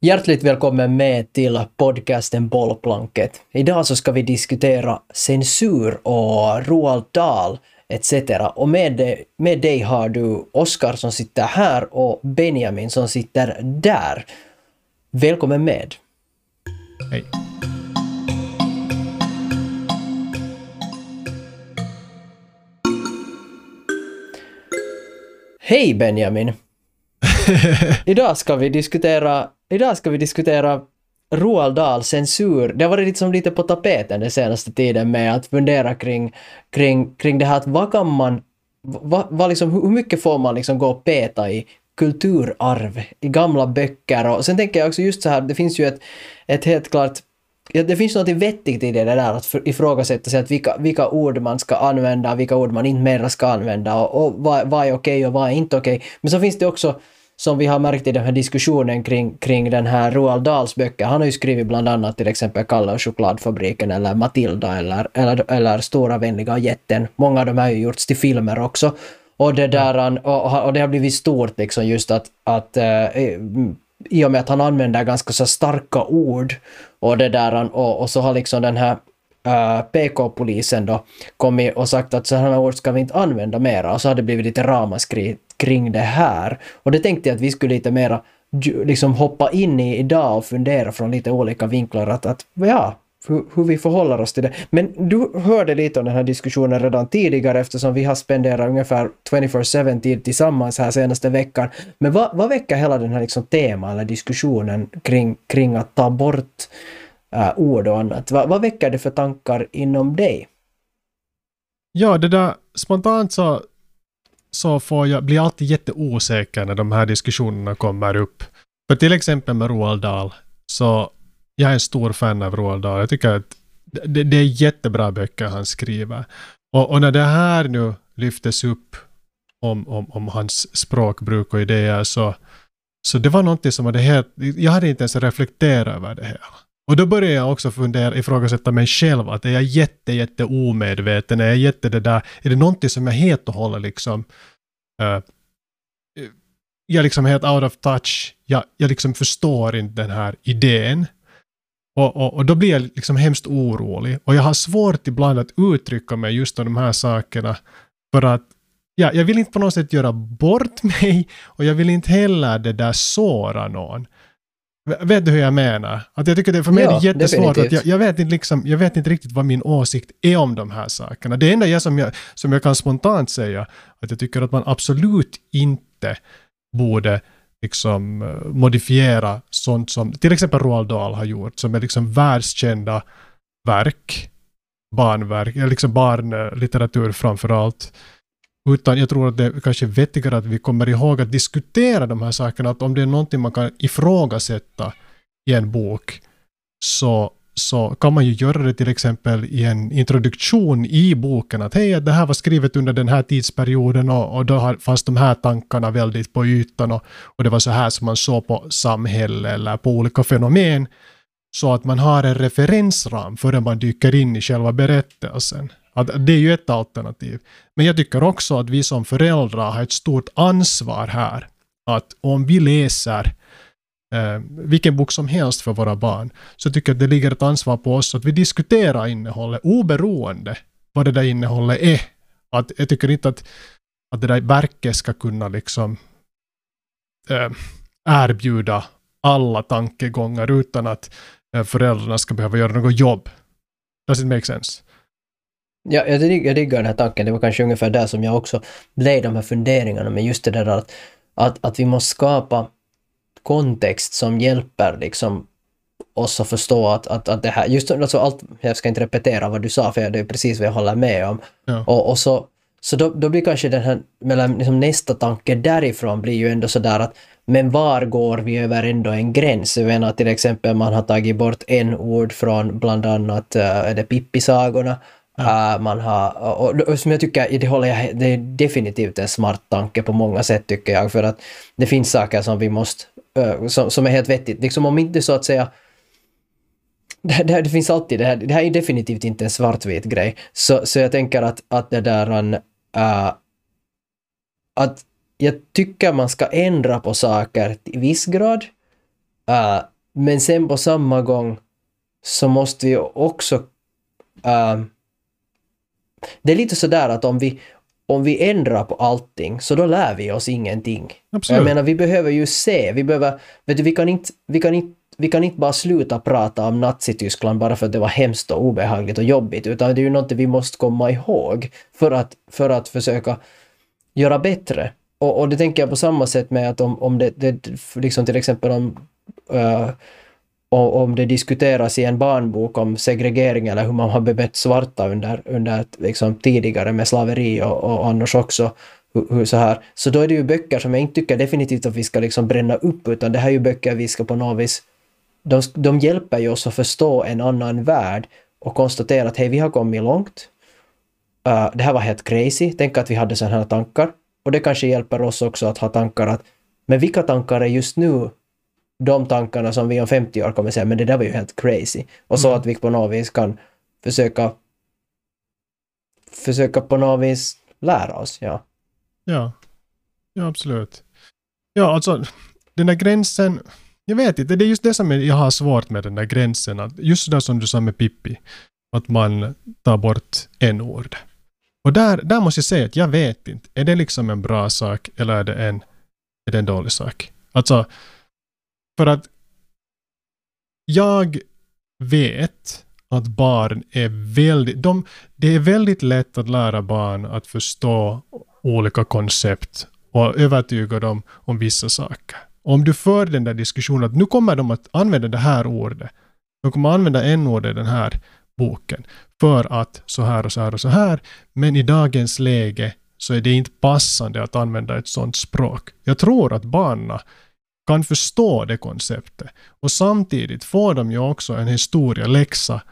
Hjärtligt välkommen med till podcasten Bollplanket. Idag så ska vi diskutera censur och Roald Dahl etc. Och med, dig- med dig har du Oskar som sitter här och Benjamin som sitter där. Välkommen med. Hej. Hej Benjamin! Idag ska vi diskutera, idag ska vi diskutera Roald Dahl censur. Det har varit liksom lite på tapeten den senaste tiden med att fundera kring, kring, kring det här att vad kan man, vad, vad liksom, hur mycket får man liksom gå och peta i kulturarv, i gamla böcker och sen tänker jag också just så här, det finns ju ett, ett helt klart Ja, det finns något vettigt i det där att ifrågasätta sig att vilka, vilka ord man ska använda, vilka ord man inte mera ska använda och, och vad, vad är okej och vad är inte okej. Men så finns det också, som vi har märkt i den här diskussionen kring, kring den här Roald Dahls böcker, han har ju skrivit bland annat till exempel Kalle och chokladfabriken eller Matilda eller, eller, eller Stora vänliga jätten. Många av dem har ju gjorts till filmer också. Och det, där, och, och det har blivit stort liksom just att, att eh, i och med att han använder ganska så starka ord och det där och, och så har liksom den här äh, PK-polisen då kommit och sagt att sådana ord ska vi inte använda mera och så har det blivit lite ramaskri kring det här. Och det tänkte jag att vi skulle lite mera liksom hoppa in i idag och fundera från lite olika vinklar att, att ja, hur, hur vi förhåller oss till det. Men du hörde lite om den här diskussionen redan tidigare eftersom vi har spenderat ungefär 24-7 tid tillsammans här senaste veckan. Men vad, vad väcker hela den här liksom tema eller diskussionen kring, kring att ta bort äh, ord och annat? Va, vad väcker det för tankar inom dig? Ja, det där spontant så, så får jag, blir jag alltid jätteosäker när de här diskussionerna kommer upp. För till exempel med Roald Dahl, så jag är en stor fan av Roald Dahl. Jag tycker att det, det är jättebra böcker han skriver. Och, och när det här nu lyftes upp om, om, om hans språkbruk och idéer så, så det var någonting som hade helt, jag hade inte ens reflekterat över det hela. Och då börjar jag också fundera, ifrågasätta mig själv, att är jag jätte, jätte omedveten, är jag jätte det där, är det någonting som jag helt och hållet liksom, uh, jag liksom är liksom helt out of touch, jag, jag liksom förstår inte den här idén. Och, och, och då blir jag liksom hemskt orolig. Och jag har svårt ibland att uttrycka mig just om de här sakerna, för att ja, jag vill inte på något sätt göra bort mig, och jag vill inte heller det där såra någon. Vet du hur jag menar? Att jag tycker det för mig Ja, är det jättesvårt. Att jag, jag, vet inte liksom, jag vet inte riktigt vad min åsikt är om de här sakerna. Det enda jag som, jag som jag kan spontant säga, att jag tycker att man absolut inte borde liksom eh, modifiera sånt som till exempel Roald Dahl har gjort, som är liksom världskända verk, barnverk, liksom barnlitteratur framför allt. Utan jag tror att det är kanske vettigare att vi kommer ihåg att diskutera de här sakerna, att om det är någonting man kan ifrågasätta i en bok, så, så kan man ju göra det till exempel i en introduktion i boken, att hej, det här var skrivet under den här tidsperioden och, och då fanns de här tankarna väldigt på ytan och, och det var så här som man såg på samhälle eller på olika fenomen, så att man har en referensram före man dyker in i själva berättelsen. Att det är ju ett alternativ. Men jag tycker också att vi som föräldrar har ett stort ansvar här. Att om vi läser eh, vilken bok som helst för våra barn, så tycker jag att det ligger ett ansvar på oss att vi diskuterar innehållet oberoende vad det där innehållet är. Att, jag tycker inte att, att det där verket ska kunna liksom eh, erbjuda alla tankegångar utan att eh, föräldrarna ska behöva göra något jobb. Does it make sense? Ja, jag, jag diggar den här tanken. Det var kanske ungefär där som jag också blev de här funderingarna med just det där att, att, att vi måste skapa kontext som hjälper liksom oss att förstå att, att, att det här, just alltså allt, jag ska inte repetera vad du sa för det är precis vad jag håller med om. Ja. Och, och så, så då, då blir kanske den här, mellan, liksom nästa tanke därifrån blir ju ändå sådär att men var går vi över ändå en gräns? Jag menar till exempel man har tagit bort en ord från bland annat uh, är det Pippi-sagorna. Uh, man har, och, och, och som jag tycker, det, håller jag, det är definitivt en smart tanke på många sätt tycker jag, för att det finns saker som vi måste, uh, som, som är helt vettigt, liksom om inte så att säga det, det, det finns alltid det här, det här är definitivt inte en svartvit grej. Så, så jag tänker att, att det där uh, att jag tycker man ska ändra på saker i viss grad. Uh, men sen på samma gång så måste vi också... Uh, det är lite sådär att om vi, om vi ändrar på allting så då lär vi oss ingenting. Absolut. Jag menar, vi behöver ju se, vi behöver... Vet du, vi kan inte, vi kan inte vi kan inte bara sluta prata om Nazityskland bara för att det var hemskt och obehagligt och jobbigt, utan det är ju något vi måste komma ihåg för att, för att försöka göra bättre. Och, och det tänker jag på samma sätt med att om, om det, det liksom till exempel om uh, om det diskuteras i en barnbok om segregering eller hur man har bemött svarta under, under liksom tidigare med slaveri och, och annars också, hur, hur så här, så då är det ju böcker som jag inte tycker definitivt att vi ska liksom bränna upp, utan det här är ju böcker vi ska på något vis de, de hjälper ju oss att förstå en annan värld och konstatera att hej, vi har kommit långt. Uh, det här var helt crazy. Tänk att vi hade sådana här tankar. Och det kanske hjälper oss också att ha tankar att men vilka tankar är just nu de tankarna som vi om 50 år kommer säga men det där var ju helt crazy. Och så mm. att vi på något vis kan försöka försöka på något vis lära oss, ja. Ja, ja absolut. Ja, alltså den där gränsen jag vet inte, det är just det som jag har svårt med den där gränsen. Att just det som du sa med Pippi, att man tar bort en ord. Och där, där måste jag säga att jag vet inte, är det liksom en bra sak eller är det en, är det en dålig sak? Alltså, för att jag vet att barn är väldigt, de, det är väldigt lätt att lära barn att förstå olika koncept och övertyga dem om vissa saker. Om du för den där diskussionen att nu kommer de att använda det här ordet. De kommer att använda en ord i den här boken. För att så här och så här och så här. Men i dagens läge så är det inte passande att använda ett sådant språk. Jag tror att barnen kan förstå det konceptet. Och samtidigt får de ju också en historieläxa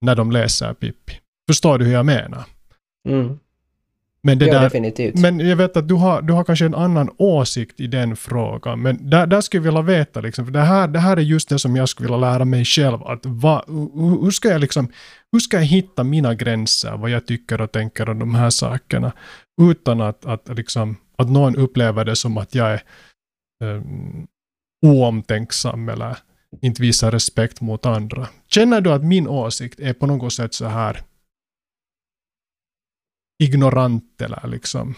när de läser Pippi. Förstår du hur jag menar? Mm. Men, det ja, där, definitivt. men jag vet att du har, du har kanske en annan åsikt i den frågan. Men där, där skulle jag vilja veta, liksom, för det här, det här är just det som jag skulle vilja lära mig själv. Att va, hur, ska jag liksom, hur ska jag hitta mina gränser, vad jag tycker och tänker om de här sakerna, utan att, att, liksom, att någon upplever det som att jag är Eh, oomtänksam eller inte visar respekt mot andra. Känner du att min åsikt är på något sätt så här ignorant eller liksom.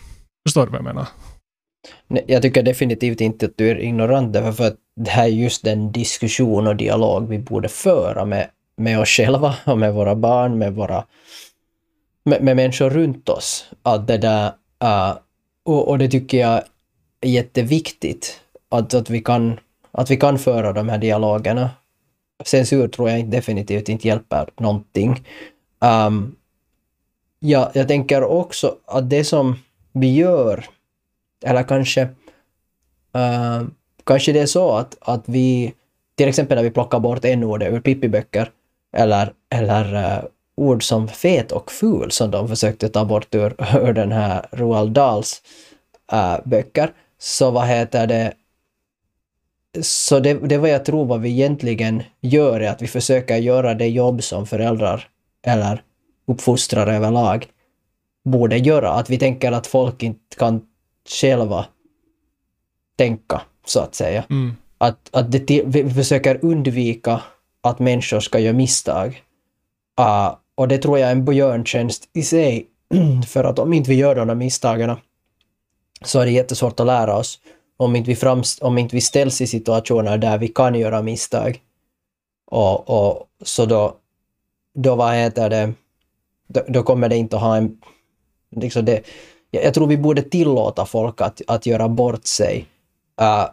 Förstår du vad jag menar? Nej, jag tycker definitivt inte att du är ignorant därför för att det här är just den diskussion och dialog vi borde föra med, med oss själva och med våra barn, med våra med, med människor runt oss. Att det där, uh, och, och det tycker jag är jätteviktigt att, att, vi kan, att vi kan föra de här dialogerna. Censur tror jag definitivt inte hjälper någonting. Um, Ja, jag tänker också att det som vi gör, eller kanske, uh, kanske det är så att, att vi, till exempel när vi plockar bort en ord ur Pippi-böcker, eller, eller uh, ord som fet och ful som de försökte ta bort ur, ur den här Roald Dahls uh, böcker, så vad heter det, så det, det vad jag tror vad vi egentligen gör är att vi försöker göra det jobb som föräldrar eller uppfostrare överlag borde göra. Att vi tänker att folk inte kan själva tänka, så att säga. Mm. Att, att det, vi försöker undvika att människor ska göra misstag. Uh, och det tror jag är en björntjänst i sig. För att om inte vi gör de här misstagen så är det jättesvårt att lära oss. Om inte vi, framst om inte vi ställs i situationer där vi kan göra misstag. Och, och så då, då vad heter det, då, då kommer det inte att ha en... Liksom det, jag, jag tror vi borde tillåta folk att, att göra bort sig. Uh,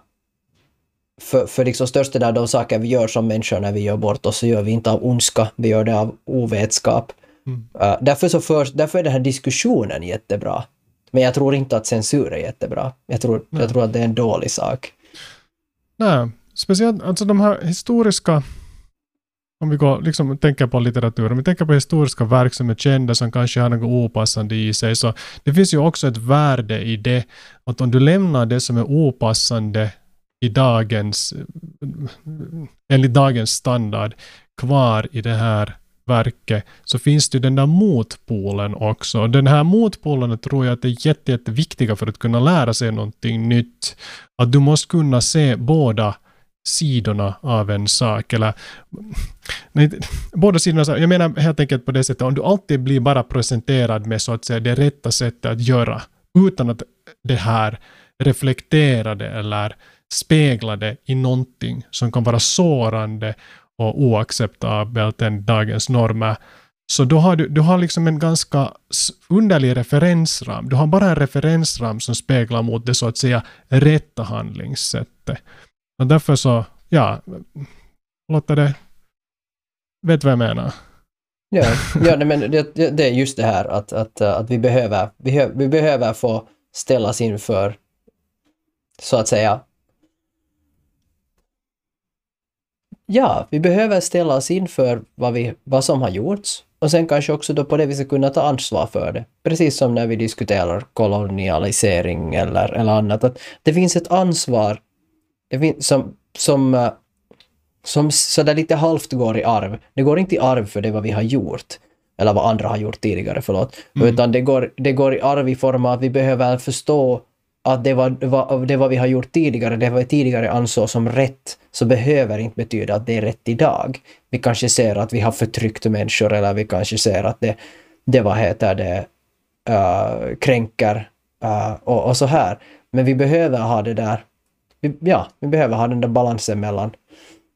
för, för liksom största där de saker vi gör som människor när vi gör bort oss så gör vi inte av ondska, vi gör det av ovetskap. Mm. Uh, därför, så för, därför är den här diskussionen jättebra. Men jag tror inte att censur är jättebra. Jag tror, jag tror att det är en dålig sak. Nej, speciellt alltså de här historiska om vi går, liksom, tänker på litteratur, om vi tänker på historiska verk som är kända som kanske har något opassande i sig, så det finns ju också ett värde i det, att om du lämnar det som är opassande i dagens, enligt dagens standard, kvar i det här verket, så finns det ju den där motpolen också. Den här motpolen tror jag att är jätte, jätteviktiga för att kunna lära sig någonting nytt. Att du måste kunna se båda sidorna av en sak. Eller, nej, båda sidorna, jag menar helt enkelt på det sättet, om du alltid blir bara presenterad med så att säga det rätta sättet att göra, utan att det här reflekterade eller speglade i någonting som kan vara sårande och oacceptabelt än dagens normer, så då har du, du har liksom en ganska underlig referensram. Du har bara en referensram som speglar mot det så att säga rätta handlingssättet. Och därför så, ja, låter det... Vet vad jag menar? Ja, ja nej, men det, det, är just det här att, att, att vi, behöver, vi, vi behöver få ställas inför, så att säga, Ja, vi behöver ställa oss inför vad, vi, vad som har gjorts och sen kanske också då på det viset kunna ta ansvar för det. Precis som när vi diskuterar kolonialisering eller, eller annat. Att det finns ett ansvar finns, som, som, eh, som sådär lite halvt går i arv. Det går inte i arv för det vad vi har gjort. Eller vad andra har gjort tidigare, förlåt. Mm. Utan det går, det går i arv i form av att vi behöver förstå att det var, det var, det var vi har gjort tidigare, det var vi tidigare ansåg som rätt, så behöver inte betyda att det är rätt idag. Vi kanske ser att vi har förtryckt människor eller vi kanske ser att det, det vad heter det, uh, kränker uh, och, och, så här. Men vi behöver ha det där, vi, ja, vi behöver ha den där balansen mellan,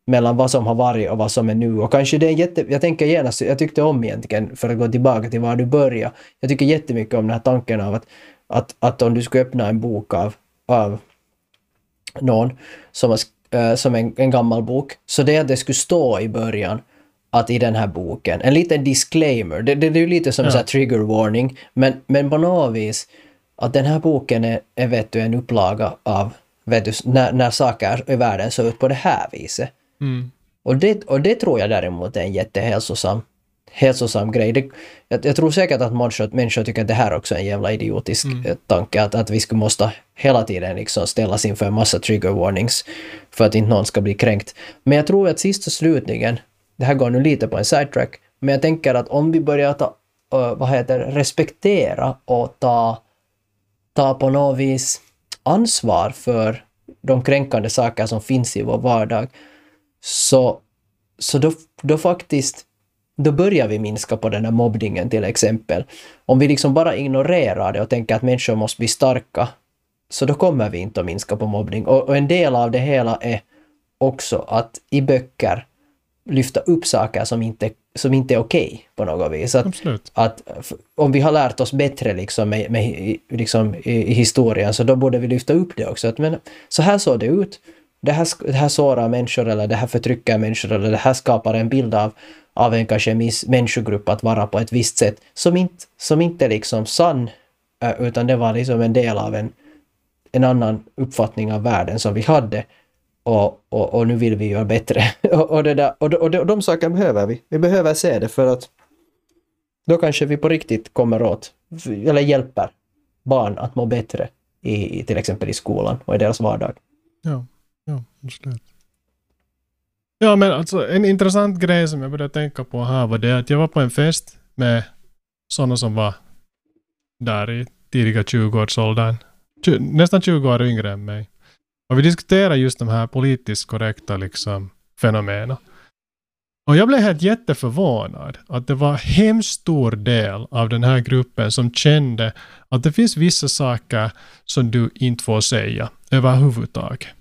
mellan vad som har varit och vad som är nu. Och kanske det är jätte... Jag tänker genast, jag tyckte om egentligen, för att gå tillbaka till var du började, jag tycker jättemycket om den här tanken av att att, att om du skulle öppna en bok av, av någon som, har, äh, som en, en gammal bok, så det att det skulle stå i början att i den här boken, en liten disclaimer, det, det, det är ju lite som ja. en trigger warning, men, men på något vis att den här boken är, är vet du, en upplaga av vet du, när, när saker i världen ser ut på det här viset. Mm. Och, det, och det tror jag däremot är en jättehälsosam hälsosam grej. Det, jag, jag, tror säkert att människor, människor tycker att det här också är en jävla idiotisk mm. Eh, tanke, att, att vi skulle måste hela tiden liksom ställas inför en massa trigger warnings för att inte någon ska bli kränkt. Men jag tror att sist och slutligen, det här går nu lite på en sidetrack, men jag tänker att om vi börjar ta, uh, vad heter respektera och ta, ta på något vis ansvar för de kränkande saker som finns i vår vardag, så, så då, då faktiskt då börjar vi minska på den här mobbningen till exempel. Om vi liksom bara ignorerar det och tänker att människor måste bli starka, så då kommer vi inte att minska på mobbning. Och, och en del av det hela är också att i böcker lyfta upp saker som inte, som inte är okej okay på något vis. Att, Absolut. att om vi har lärt oss bättre liksom, med, med, liksom i, i, historien så då borde vi lyfta upp det också. Att, men, så här såg det ut. Det här, det här sårar människor eller det här förtrycker människor eller det här skapar en bild av av en kanske miss, människogrupp att vara på ett visst sätt som inte, som inte är liksom sann, eh, utan det var liksom en del av en, en annan uppfattning av världen som vi hade. Och, och, och nu vill vi göra bättre. och, och, det där, och, och, och de sakerna behöver vi. Vi behöver se det för att då kanske vi på riktigt kommer åt, eller hjälper barn att må bättre i, till exempel i skolan och i deras vardag. Ja, ja. Ja, men alltså en intressant grej som jag började tänka på här var det att jag var på en fest med sådana som var där i tidiga 20-årsåldern. Nästan 20 år yngre än mig. Och vi diskuterade just de här politiskt korrekta liksom, fenomenen. Och jag blev helt jätteförvånad att det var hemskt stor del av den här gruppen som kände att det finns vissa saker som du inte får säga överhuvudtaget.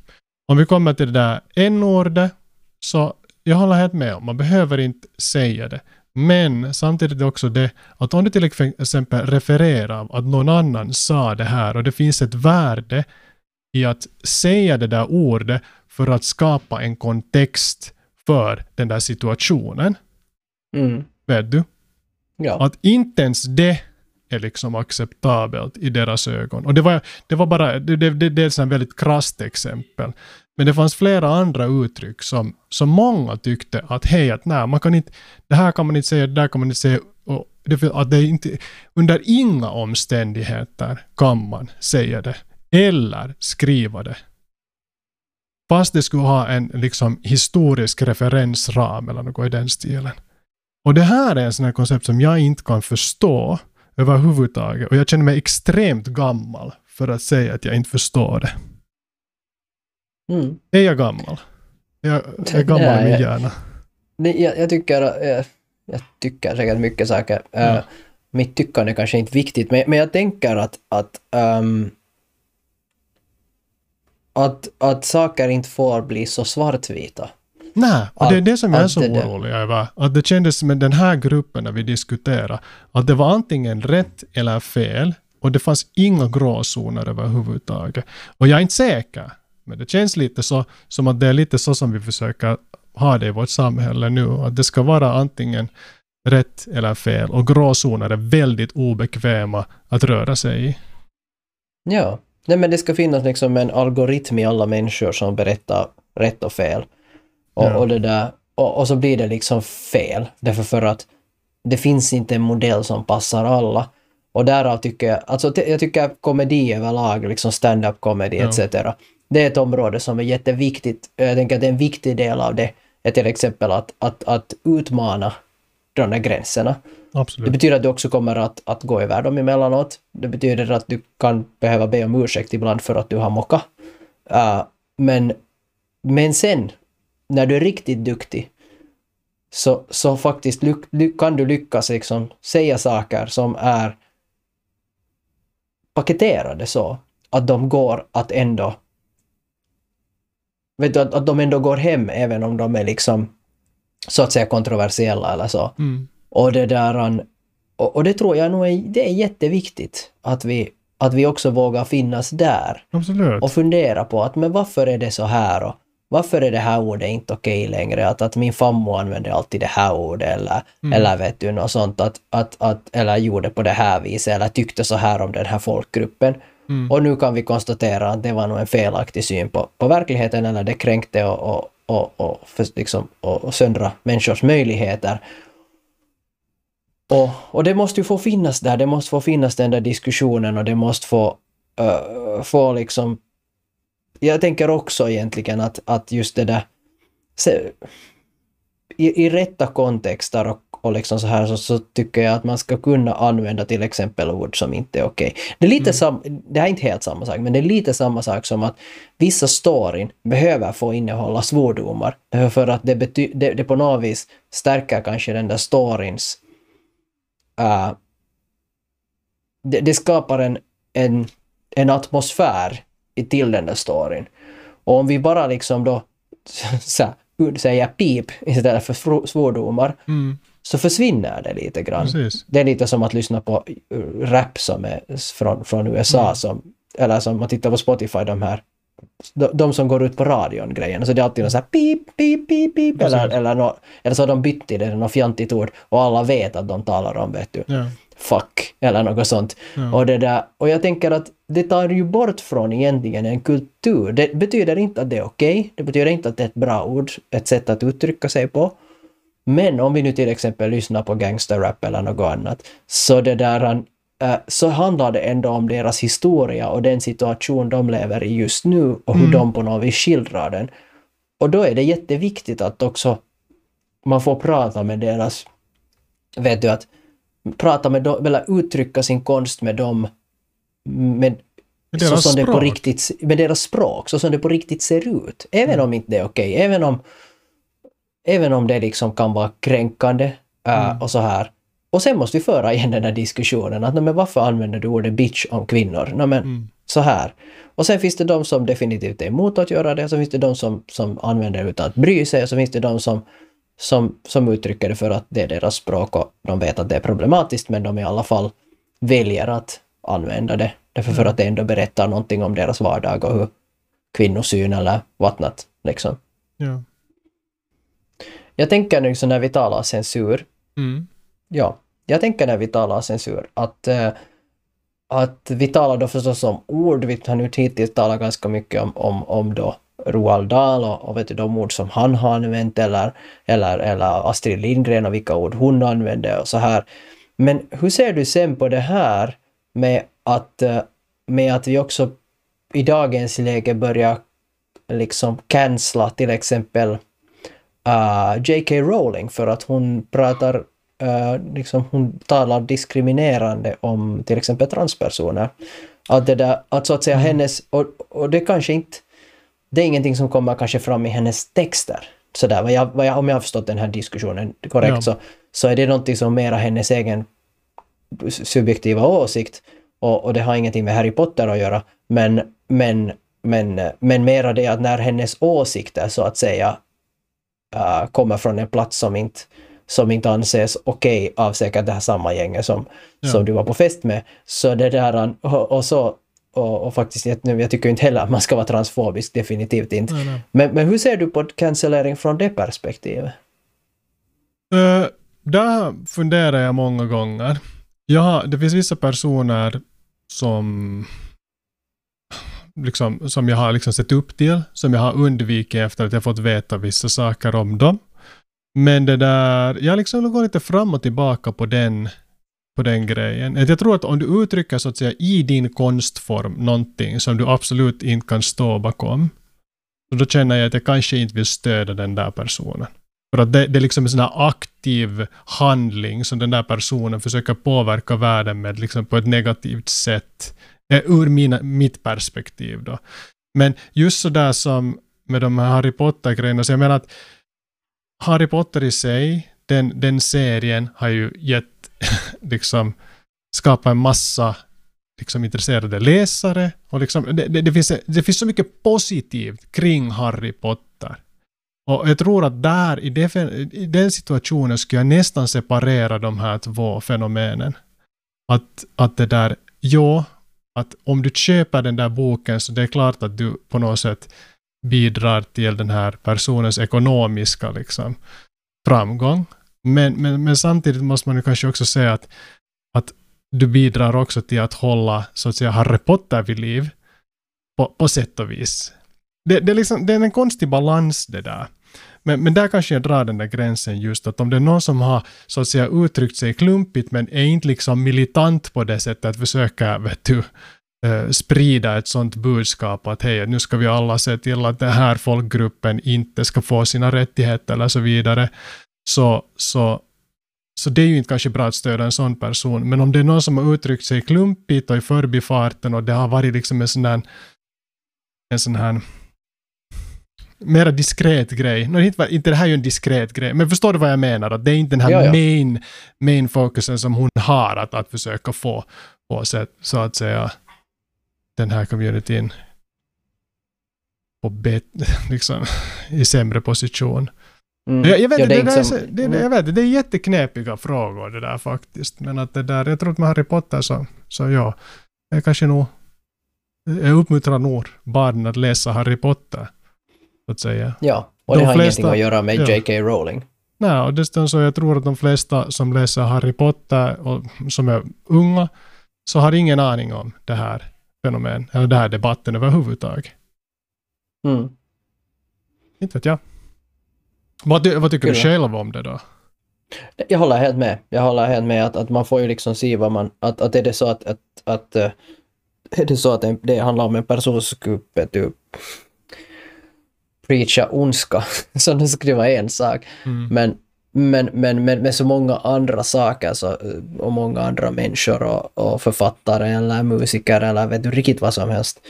Om vi kommer till det där n-ordet så jag håller helt med om, man behöver inte säga det. Men samtidigt också det att om du till exempel refererar att någon annan sa det här och det finns ett värde i att säga det där ordet för att skapa en kontext för den där situationen. Mm. Vet du? Ja. Att inte ens det är liksom acceptabelt i deras ögon. Och det var, det var bara, det, det, det, det är ett väldigt krasst exempel. Men det fanns flera andra uttryck som, som många tyckte att hej, att nej, man kan inte, det här kan man inte säga, det där kan man inte säga. Och det, att det inte, under inga omständigheter kan man säga det eller skriva det. Fast det skulle ha en liksom, historisk referensram eller något i den stilen. Och det här är en sån här koncept som jag inte kan förstå överhuvudtaget. Och jag känner mig extremt gammal för att säga att jag inte förstår det. Mm. Är jag gammal? Jag, jag är gammal i min Nej. hjärna. Nej, jag, jag tycker, jag, jag tycker säkert mycket saker. Ja. Uh, mitt tyckande är kanske inte viktigt, men, men jag tänker att, att, ehm, att, att saker inte får bli så svartvita. Nej, och det är Att- det som jag är att så orolig över. Att det kändes med den här gruppen när vi diskuterade, att det var antingen rätt eller fel och det fanns inga gråzoner överhuvudtaget. Och jag är inte säker, men det känns lite så som att det är lite så som vi försöker ha det i vårt samhälle nu. Att det ska vara antingen rätt eller fel och gråzoner är väldigt obekväma att röra sig i. Ja, nej men det ska finnas liksom en algoritm i alla människor som berättar rätt och fel. Och, Ja. och det där, och, och så blir det liksom fel. Därför för att det finns inte en modell som passar alla. Och därav tycker jag, alltså jag tycker komedi överlag, liksom stand-up comedy Ja. etc. Det är ett område som är jätteviktigt. Jag tänker att det en viktig del av det är till exempel att, att, att utmana de där gränserna. Det Absolut. betyder att du också kommer att, att gå över dem emellanåt. Det betyder att du kan behöva be om ursäkt ibland för att du har mockat. Uh, men, men sen, när du är riktigt duktig, så, så faktiskt kan du lyckas liksom säga saker som är paketerade så att de går att ändå vet du, att, att de ändå går hem även om de är liksom så att säga kontroversiella eller så. Mm. Och det där, och, och det tror jag nog är, det är jätteviktigt att vi, att vi också vågar finnas där Absolut. och fundera på att men varför är det så här och varför är det här ordet inte okej längre? Att, att min fammo använder alltid det här ordet eller, Mm. eller vet du något sånt att, att, att, eller gjorde på det här viset eller tyckte så här om den här folkgruppen. Mm. Och nu kan vi konstatera att det var nog en felaktig syn på, på verkligheten eller det kränkte och, och, och, och, för, liksom, och, och söndra människors möjligheter. Och, och det måste ju få finnas där, det måste få finnas den där diskussionen och det måste få, uh, få liksom... Jag tänker också egentligen att, att just det där... Se, i, I rätta kontexter och, och liksom så här så, så tycker jag att man ska kunna använda till exempel ord som inte är okej. Det är lite sam, det här är inte helt samma sak, men det är lite samma sak som att vissa storyn behöver få innehålla svordomar. För att det, bety, det, det på något vis stärker kanske den där storyns uh, det, det skapar en, en, en atmosfär till den där storyn. Och om vi bara liksom då så här, säger pip istället för svor- svordomar Mm. så försvinner det lite grann. Precis. Det är lite som att lyssna på uh, rap som är från, från USA Mm. som, eller som man tittar på Spotify, de här de, de som går ut på radion grejen. Så det är alltid något så här pip, pip, pip, pip eller, eller, nå, eller så har de bytt till det, något fjantigt ord och alla vet att de talar om, vet du, Ja. Fuck eller något sånt. Ja. Och, det där, och jag tänker att det tar ju bort från egentligen en kultur. Det betyder inte att det är okej, det betyder inte att det är ett bra ord, ett sätt att uttrycka sig på. Men om vi nu till exempel lyssnar på gangsterrap eller något annat, så det där äh, så handlar det ändå om deras historia och den situation de lever i just nu och hur Mm. de på något vis skildrar den. Och då är det jätteviktigt att också man får prata med deras, vet du att, prata med dem, eller uttrycka sin konst med dem med, Med så deras som det på språk. riktigt, med deras språk, så som det på riktigt ser ut. Även om inte det är okej, även om även om det liksom kan vara kränkande äh, Mm. och så här. Och sen måste vi föra igen den här diskussionen att "Nej, men varför använder du ordet bitch om kvinnor? Nej, men Mm. så här. Och sen finns det de som definitivt är emot att göra det, så finns det de som, som använder det utan att bry sig, och så finns det de som, som, som uttrycker det för att det är deras språk och de vet att det är problematiskt, men de i alla fall väljer att använda det. Därför för att det ändå berättar någonting om deras vardag och hur kvinnosyn eller whatnot, liksom. Ja. Jag tänker nu så när vi talar censur, Mm. Ja, jag tänker när vi talar censur att, eh, att vi talar då förstås om ord. Vi har nu hittills talat ganska mycket om, om, om då Roald Dahl och, och vet du, de ord som han har använt eller, eller, eller Astrid Lindgren och vilka ord hon använde och så här. Men hur ser du sen på det här med att, eh, med att vi också i dagens läge börjar liksom cancella till exempel uh, J.K. Rowling för att hon pratar, uh, liksom hon talar diskriminerande om till exempel transpersoner. Att det där, att så att säga hennes, och, och det kanske inte, det är ingenting som kommer kanske fram i hennes texter. Sådär, vad jag, vad jag, om jag har förstått den här diskussionen korrekt Ja. så, så är det någonting som mera hennes egen subjektiva åsikt och, och det har ingenting med Harry Potter att göra. Men, men, men, men mera det att när hennes åsikter så att säga äh, kommer från en plats som inte, som inte anses okej av säkert det här samma gänget som, Ja. som du var på fest med. Så det där, och, och så och, och faktiskt, jag, jag tycker inte heller att man ska vara transfobisk, definitivt inte. Nej, nej. Men, men hur ser du på cancellering från det perspektivet? Uh, där funderar jag många gånger. Har, det finns vissa personer som liksom, som jag har liksom sett upp till, som jag har undvikit efter att jag fått veta vissa saker om dem. Men det där, jag liksom går lite fram och tillbaka på den, på den grejen. Att Jag tror att om du uttrycker så att säga i din konstform någonting som du absolut inte kan stå bakom, så då känner jag att jag kanske inte vill stödja den där personen. För att det, det är liksom en sån här aktiv handling som den där personen försöker påverka världen med liksom på ett negativt sätt. Eh, ur mina, mitt perspektiv då. Men just så där som med de här Harry Potter-grejerna, så jag menar att Harry Potter i sig, den, den serien har ju gett, liksom, skapat en massa liksom intresserade läsare. Och liksom, det, det, det, finns, det finns så mycket positivt kring Harry Potter. Och jag tror att där, i, det, i den situationen, skulle jag nästan separera de här två fenomenen. Att, att det där, ja, att om du köper den där boken så det är klart att du på något sätt bidrar till den här personens ekonomiska liksom, framgång. Men, men, men samtidigt måste man ju kanske också säga att, att du bidrar också till att hålla så att säga Harry Potter vid liv på, på sätt och vis. Det, det, är liksom, det är en konstig balans det där. Men, men där kanske jag drar den där gränsen just att om det är någon som har så att säga uttryckt sig klumpigt men är inte liksom militant på det sättet att försöka vet du, eh, sprida ett sånt budskap att hej, nu ska vi alla se till att den här folkgruppen inte ska få sina rättigheter eller så vidare. Så, så, så det är ju inte kanske bra att stödja en sån person. Men om det är någon som har uttryckt sig klumpigt och i förbifarten och det har varit liksom en sån här, en sån här mera diskret grej. No, inte, inte det här är ju en diskret grej, men förstår du vad jag menar? Att det är inte den här Ja, ja. main, main fokusen som hon har att, att försöka få på sätt, så att säga den här communityn på bet, liksom, i sämre position. Mm. Jag, jag, vet, Ja, det, där är, som- så- det, det, jag vet, det är jätteknepiga frågor det där faktiskt. Men att det där, jag tror att med Harry Potter så, så ja, jag kanske nog, jag uppmuntrar nog barnen att läsa Harry Potter. Så att säga. Ja, och De det har flesta- ingenting att göra med ja. J.K. Rowling. Nej, och dessutom så jag tror att de flesta som läser Harry Potter och som är unga så har ingen aning om det här fenomen, eller den här debatten överhuvudtaget. Mm. Inte vet jag. Vad, vad tycker du Kyllä. själv om det då? Jag håller helt med. Jag håller helt med att, att man får ju liksom se vad man... Att, att är det så att... att, att eh, är det så att det handlar om en person som skulle du, preacha ondska, så skulle vara en sak. Mm. Men, men, men, men med så många andra saker så, och många andra människor och, och författare eller musiker eller vet du riktigt vad som helst.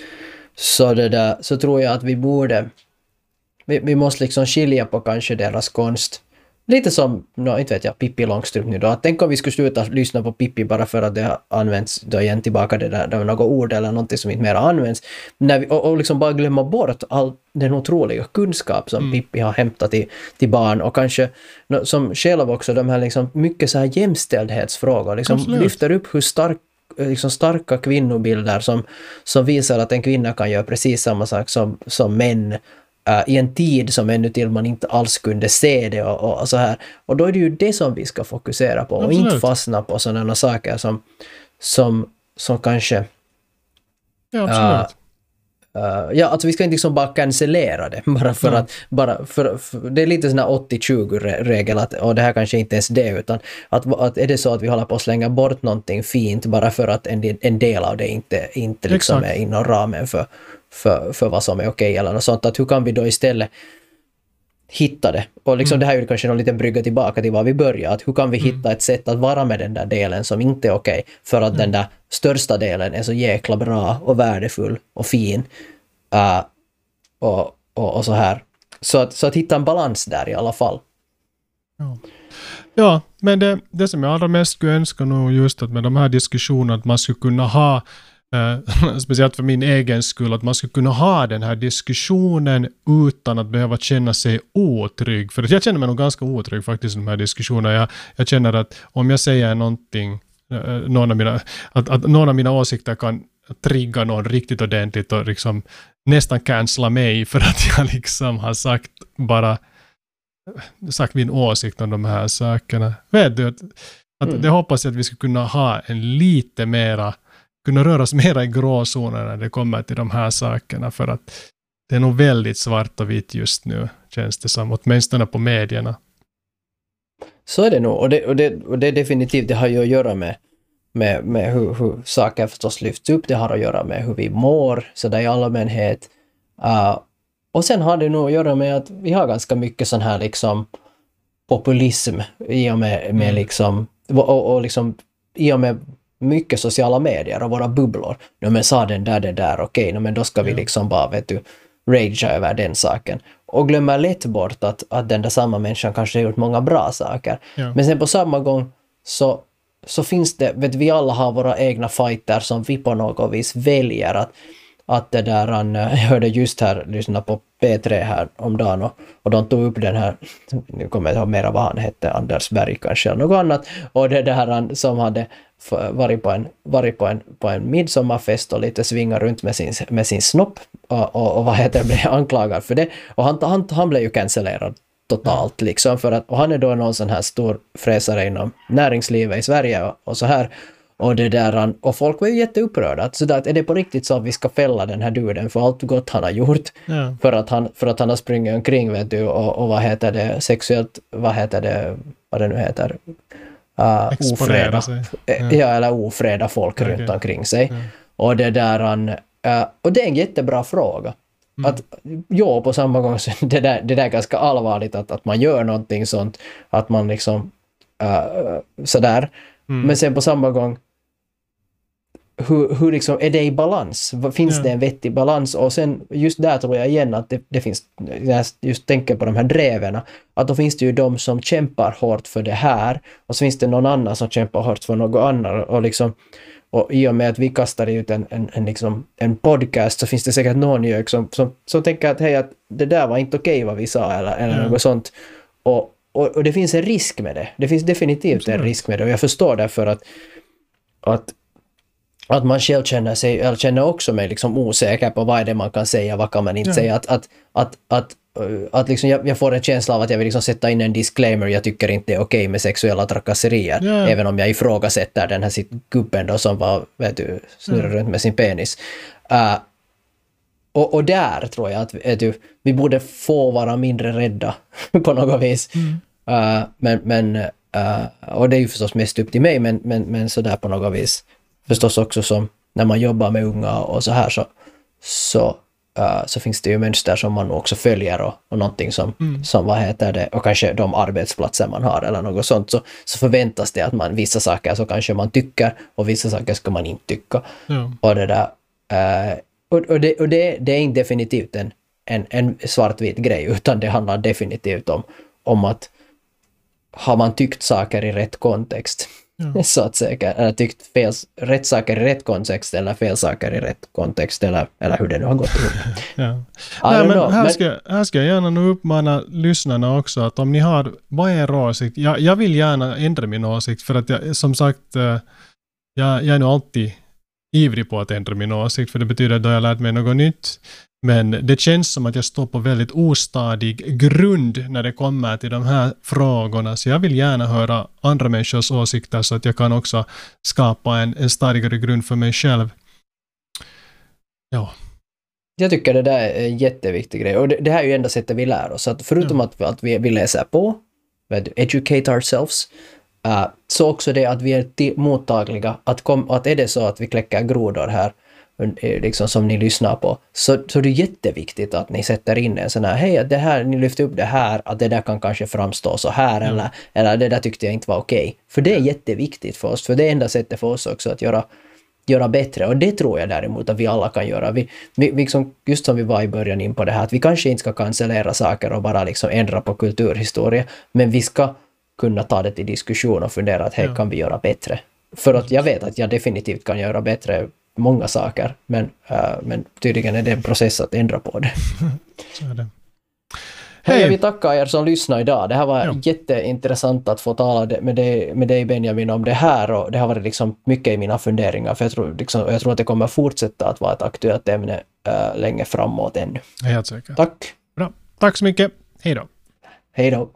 Så, det där, så tror jag att vi borde... Vi, vi måste liksom skilja på kanske deras konst. Lite som, no, inte vet jag, Pippi Långstrump nu då. Tänk om vi skulle sluta lyssna på Pippi bara för att det har använts då igen tillbaka det där, var något ord eller någonting som inte mer används. När vi, och, och liksom bara glömma bort all den otroliga kunskap som Pippi har hämtat till, till barn och kanske no, som själv också de här liksom mycket så här jämställdhetsfrågor liksom Absolut. lyfter upp hur stark liksom starka kvinnobilder som, som visar att en kvinna kan göra precis samma sak som, som män äh, i en tid som ännu till man inte alls kunde se det och, och så här. Och då är det ju det som vi ska fokusera på och Absolut. inte fastna på sådana saker som, som, som kanske Ja. Uh, ja, alltså vi ska inte liksom bara cancellera det bara för Mm. att, bara för, för, det är lite sån här 80-20-regel att, och det här kanske inte ens det, utan att, att är det så att vi håller på att slänga bort någonting fint bara för att en, en del av det inte, inte liksom Exakt. är inom ramen för, för, för vad som är okej eller något sånt, att hur kan vi då istället hitta det. Och liksom Mm. det här är ju kanske någon liten brygga tillbaka till var vi börjar. Att hur kan vi Mm. hitta ett sätt att vara med den där delen som inte är okej för att den där största delen är så jäkla bra och värdefull och fin. Uh, och, och, och så här. Så att, så att hitta en balans där i alla fall. Ja, ja men det, det som jag allra mest skulle önska nu just att med de här diskussionerna att man skulle kunna ha Uh, speciellt för min egen skull, att man skulle kunna ha den här diskussionen utan att behöva känna sig otrygg. För jag känner mig nog ganska otrygg faktiskt i de här diskussionerna. Jag, jag känner att om jag säger någonting, uh, någon av mina, att, att någon av mina åsikter kan trigga någon riktigt ordentligt och liksom nästan cancella mig för att jag liksom har sagt bara sagt min åsikt om de här sakerna. Vet du, att, att mm. det hoppas jag att vi ska kunna ha en lite mera, kunna röra oss mera i gråzonen när det kommer till de här sakerna för att det är nog väldigt svart och vitt just nu, känns det som, åtminstone på medierna. Så är det nog, och det, och det, och det definitivt, det har ju att göra med, med, med hur, hur saker förstås lyfts upp, det har att göra med hur vi mår, så där i allmänhet. Uh, och sen har det nog att göra med att vi har ganska mycket sån här liksom populism i och med, med mm. liksom, och, och liksom i och med mycket sociala medier och våra bubblor. No, men sa den där det där, okej, okay, no, men då ska vi liksom bara, vet du, ragea över den saken. Och glömmer lätt bort att, att den där samma människan kanske har gjort många bra saker. Ja. Men sen på samma gång så, så finns det, vet vi alla har våra egna fighter som vi på något vis väljer att att det där, han, jag hörde just här, lyssna på P3 här om dagen och, och de tog upp den här, nu kommer jag inte ihåg mera vad han hette, Anders Berg kanske eller något annat, och det där han som hade varit på en, varit på en, på en midsommarfest och lite svingat runt med sin, med sin snopp och, och, och vad heter det, blev anklagad för det. Och han, han, han blev ju cancellerad totalt liksom för att, och han är då någon sån här stor fräsare inom näringslivet i Sverige och, och så här. Och, det där, och folk var ju jätteupprörda. Så där, är det på riktigt så att vi ska fälla den här duden för allt gott han har gjort? Ja. För, att han, för att han har sprungit omkring vet du, och, och vad heter det, sexuellt, vad heter det, vad det nu heter, uh, ofreda. Sig. Eh, ja. ja. eller ofreda folk okay. runt omkring sig. Ja. Och det där, han, uh, och det är en jättebra fråga. Mm. Att, ja, på samma gång så det där, det där är ganska allvarligt att, att man gör någonting sånt, att man liksom uh, sådär. Mm. Men sen på samma gång, hur, hur liksom, är det i balans? Finns ja. det en vettig balans? Och sen just där tror jag igen att det, det finns, jag just tänker på de här dreven, att då finns det ju de som kämpar hårt för det här och så finns det någon annan som kämpar hårt för något annat och liksom och i och med att vi kastar ut en, en, en, liksom, en podcast så finns det säkert någon som, som, som tänker att hej, att det där var inte okej okay vad vi sa eller, eller mm. något sånt. Och, och, och, det finns en risk med det. Det finns definitivt en risk med det och jag förstår därför att, att att man själv känner sig, eller känner också mig liksom osäker på vad är det man kan säga, vad kan man inte ja. säga. Att, att, att, att, att liksom jag, jag, får en känsla av att jag vill liksom sätta in en disclaimer, jag tycker inte det är okej okay med sexuella trakasserier. Ja. Även om jag ifrågasätter den här gubben då som var, vet du, snurrar runt med sin penis. Uh, och, och där tror jag att du, vi borde få vara mindre rädda på något vis. Mm. Uh, men, men uh, och det är ju förstås mest upp till mig, men, men, men sådär på något vis förstås också som när man jobbar med unga och så här så, så, uh, så finns det ju mönster som man också följer och, och någonting som, mm. som, vad heter det, och kanske de arbetsplatser man har eller något sånt, så, så förväntas det att man vissa saker så kanske man tycker och vissa saker ska man inte tycka. Mm. Och det där, uh, och, och, det, och det, det är inte definitivt en, en, en svartvit grej, utan det handlar definitivt om, om att har man tyckt saker i rätt kontext Ja. Så att säga, eller tyckt fel, rätt saker i rätt kontext eller fel saker i rätt kontext eller, eller hur det nu har gått ja. Nej, men know, här, ska, här ska jag gärna nu uppmana lyssnarna också att om ni har, vad är er åsikt? Jag, jag vill gärna ändra min åsikt för att jag, som sagt, eh, jag, jag är nog alltid ivrig på att ändra min åsikt för det betyder att då jag lärt mig något nytt. Men det känns som att jag står på väldigt ostadig grund när det kommer till de här frågorna, så jag vill gärna höra andra människors åsikter så att jag kan också skapa en, en starkare grund för mig själv. Ja. Jag tycker det där är en jätteviktig grej och det, det här är ju enda sättet vi lär oss. Att förutom ja. att, att vi, vi läser på, educate ourselves, uh, så också det att vi är mottagliga. Att, kom, att är det så att vi kläcker grodor här Eh, liksom som ni lyssnar på, så, så det är jätteviktigt att ni sätter in en sån här, hej, det här, ni lyfter upp det här, att det där kan kanske framstå så här, mm. eller, eller det där tyckte jag inte var okej. Okay. För det är jätteviktigt för oss, för det är enda sättet för oss också att göra, göra bättre. Och det tror jag däremot att vi alla kan göra. Vi, vi, liksom, just som vi var i början in på det här, att vi kanske inte ska cancellera saker och bara liksom ändra på kulturhistoria, men vi ska kunna ta det till diskussion och fundera att hej, ja. kan vi göra bättre? För att jag vet att jag definitivt kan göra bättre många saker, men, uh, men tydligen är det en process att ändra på det. Det. Hej! Jag vill tacka er som lyssnade idag. Det här var ja. jätteintressant att få tala med dig, med dig Benjamin om det här och det har varit liksom mycket i mina funderingar för jag tror, liksom, jag tror att det kommer fortsätta att vara ett aktuellt ämne äh, länge framåt ännu. Helt säkert. Tack! Bra. Tack så mycket. Hej då! Hej då!